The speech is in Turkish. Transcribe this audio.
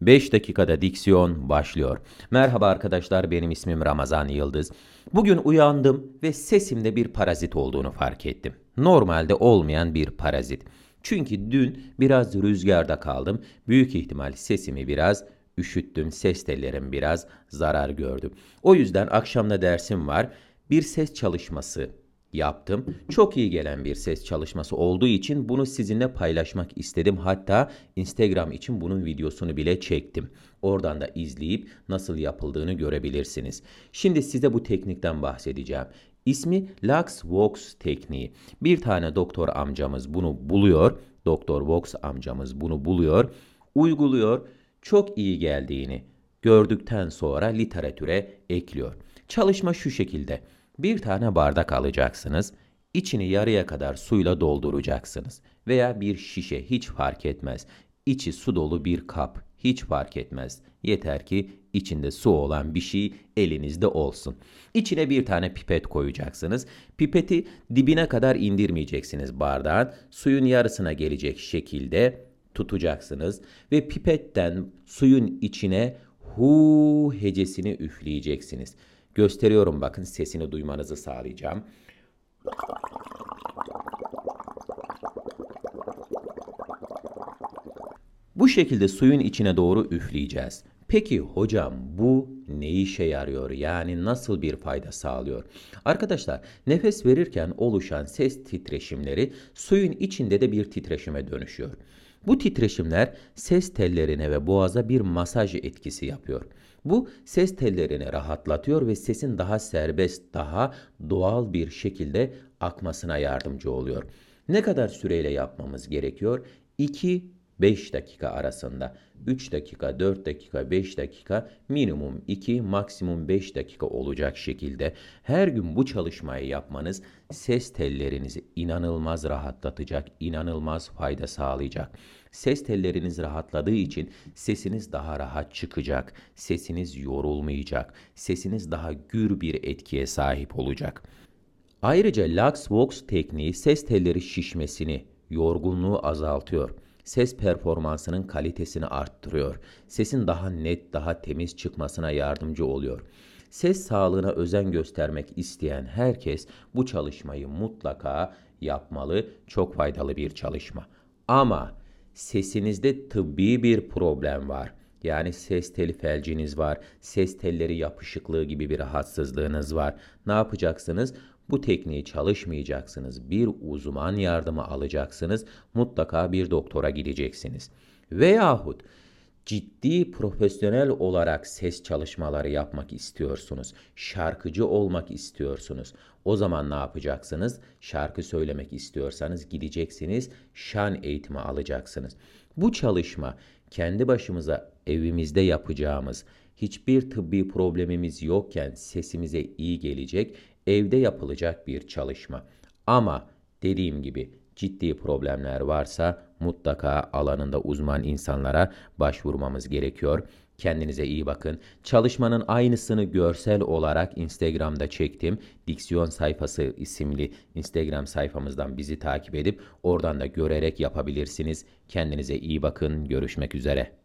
5 dakikada diksiyon başlıyor. Merhaba arkadaşlar benim ismim Ramazan Yıldız. Bugün uyandım ve sesimde bir parazit olduğunu fark ettim. Normalde olmayan bir parazit. Çünkü dün biraz rüzgarda kaldım. Büyük ihtimal sesimi biraz üşüttüm. Ses tellerim biraz zarar gördü. O yüzden akşamda dersim var. Bir ses çalışması yaptım. Çok iyi gelen bir ses çalışması olduğu için bunu sizinle paylaşmak istedim. Hatta Instagram için bunun videosunu bile çektim. Oradan da izleyip nasıl yapıldığını görebilirsiniz. Şimdi size bu teknikten bahsedeceğim. İsmi Lux Vox tekniği. Bir tane doktor amcamız bunu buluyor. Doktor Vox amcamız bunu buluyor, uyguluyor. Çok iyi geldiğini gördükten sonra literatüre ekliyor. Çalışma şu şekilde. Bir tane bardak alacaksınız. İçini yarıya kadar suyla dolduracaksınız. Veya bir şişe hiç fark etmez. İçi su dolu bir kap hiç fark etmez. Yeter ki içinde su olan bir şey elinizde olsun. İçine bir tane pipet koyacaksınız. Pipeti dibine kadar indirmeyeceksiniz bardağın. Suyun yarısına gelecek şekilde tutacaksınız ve pipetten suyun içine hu hecesini üfleyeceksiniz. Gösteriyorum bakın sesini duymanızı sağlayacağım. Bu şekilde suyun içine doğru üfleyeceğiz. Peki hocam bu ne işe yarıyor? Yani nasıl bir fayda sağlıyor? Arkadaşlar nefes verirken oluşan ses titreşimleri suyun içinde de bir titreşime dönüşüyor. Bu titreşimler ses tellerine ve boğaza bir masaj etkisi yapıyor. Bu ses tellerini rahatlatıyor ve sesin daha serbest, daha doğal bir şekilde akmasına yardımcı oluyor. Ne kadar süreyle yapmamız gerekiyor? 2 5 dakika arasında 3 dakika, 4 dakika, 5 dakika minimum 2 maksimum 5 dakika olacak şekilde her gün bu çalışmayı yapmanız ses tellerinizi inanılmaz rahatlatacak, inanılmaz fayda sağlayacak. Ses telleriniz rahatladığı için sesiniz daha rahat çıkacak, sesiniz yorulmayacak, sesiniz daha gür bir etkiye sahip olacak. Ayrıca Lux Vox tekniği ses telleri şişmesini, yorgunluğu azaltıyor ses performansının kalitesini arttırıyor. Sesin daha net, daha temiz çıkmasına yardımcı oluyor. Ses sağlığına özen göstermek isteyen herkes bu çalışmayı mutlaka yapmalı. Çok faydalı bir çalışma. Ama sesinizde tıbbi bir problem var. Yani ses teli felciniz var, ses telleri yapışıklığı gibi bir rahatsızlığınız var. Ne yapacaksınız? Bu tekniği çalışmayacaksınız. Bir uzman yardımı alacaksınız. Mutlaka bir doktora gideceksiniz. Veyahut ciddi profesyonel olarak ses çalışmaları yapmak istiyorsunuz. Şarkıcı olmak istiyorsunuz. O zaman ne yapacaksınız? Şarkı söylemek istiyorsanız gideceksiniz, şan eğitimi alacaksınız. Bu çalışma kendi başımıza evimizde yapacağımız, hiçbir tıbbi problemimiz yokken sesimize iyi gelecek, evde yapılacak bir çalışma. Ama dediğim gibi ciddi problemler varsa mutlaka alanında uzman insanlara başvurmamız gerekiyor. Kendinize iyi bakın. Çalışmanın aynısını görsel olarak Instagram'da çektim. Diksiyon sayfası isimli Instagram sayfamızdan bizi takip edip oradan da görerek yapabilirsiniz. Kendinize iyi bakın. Görüşmek üzere.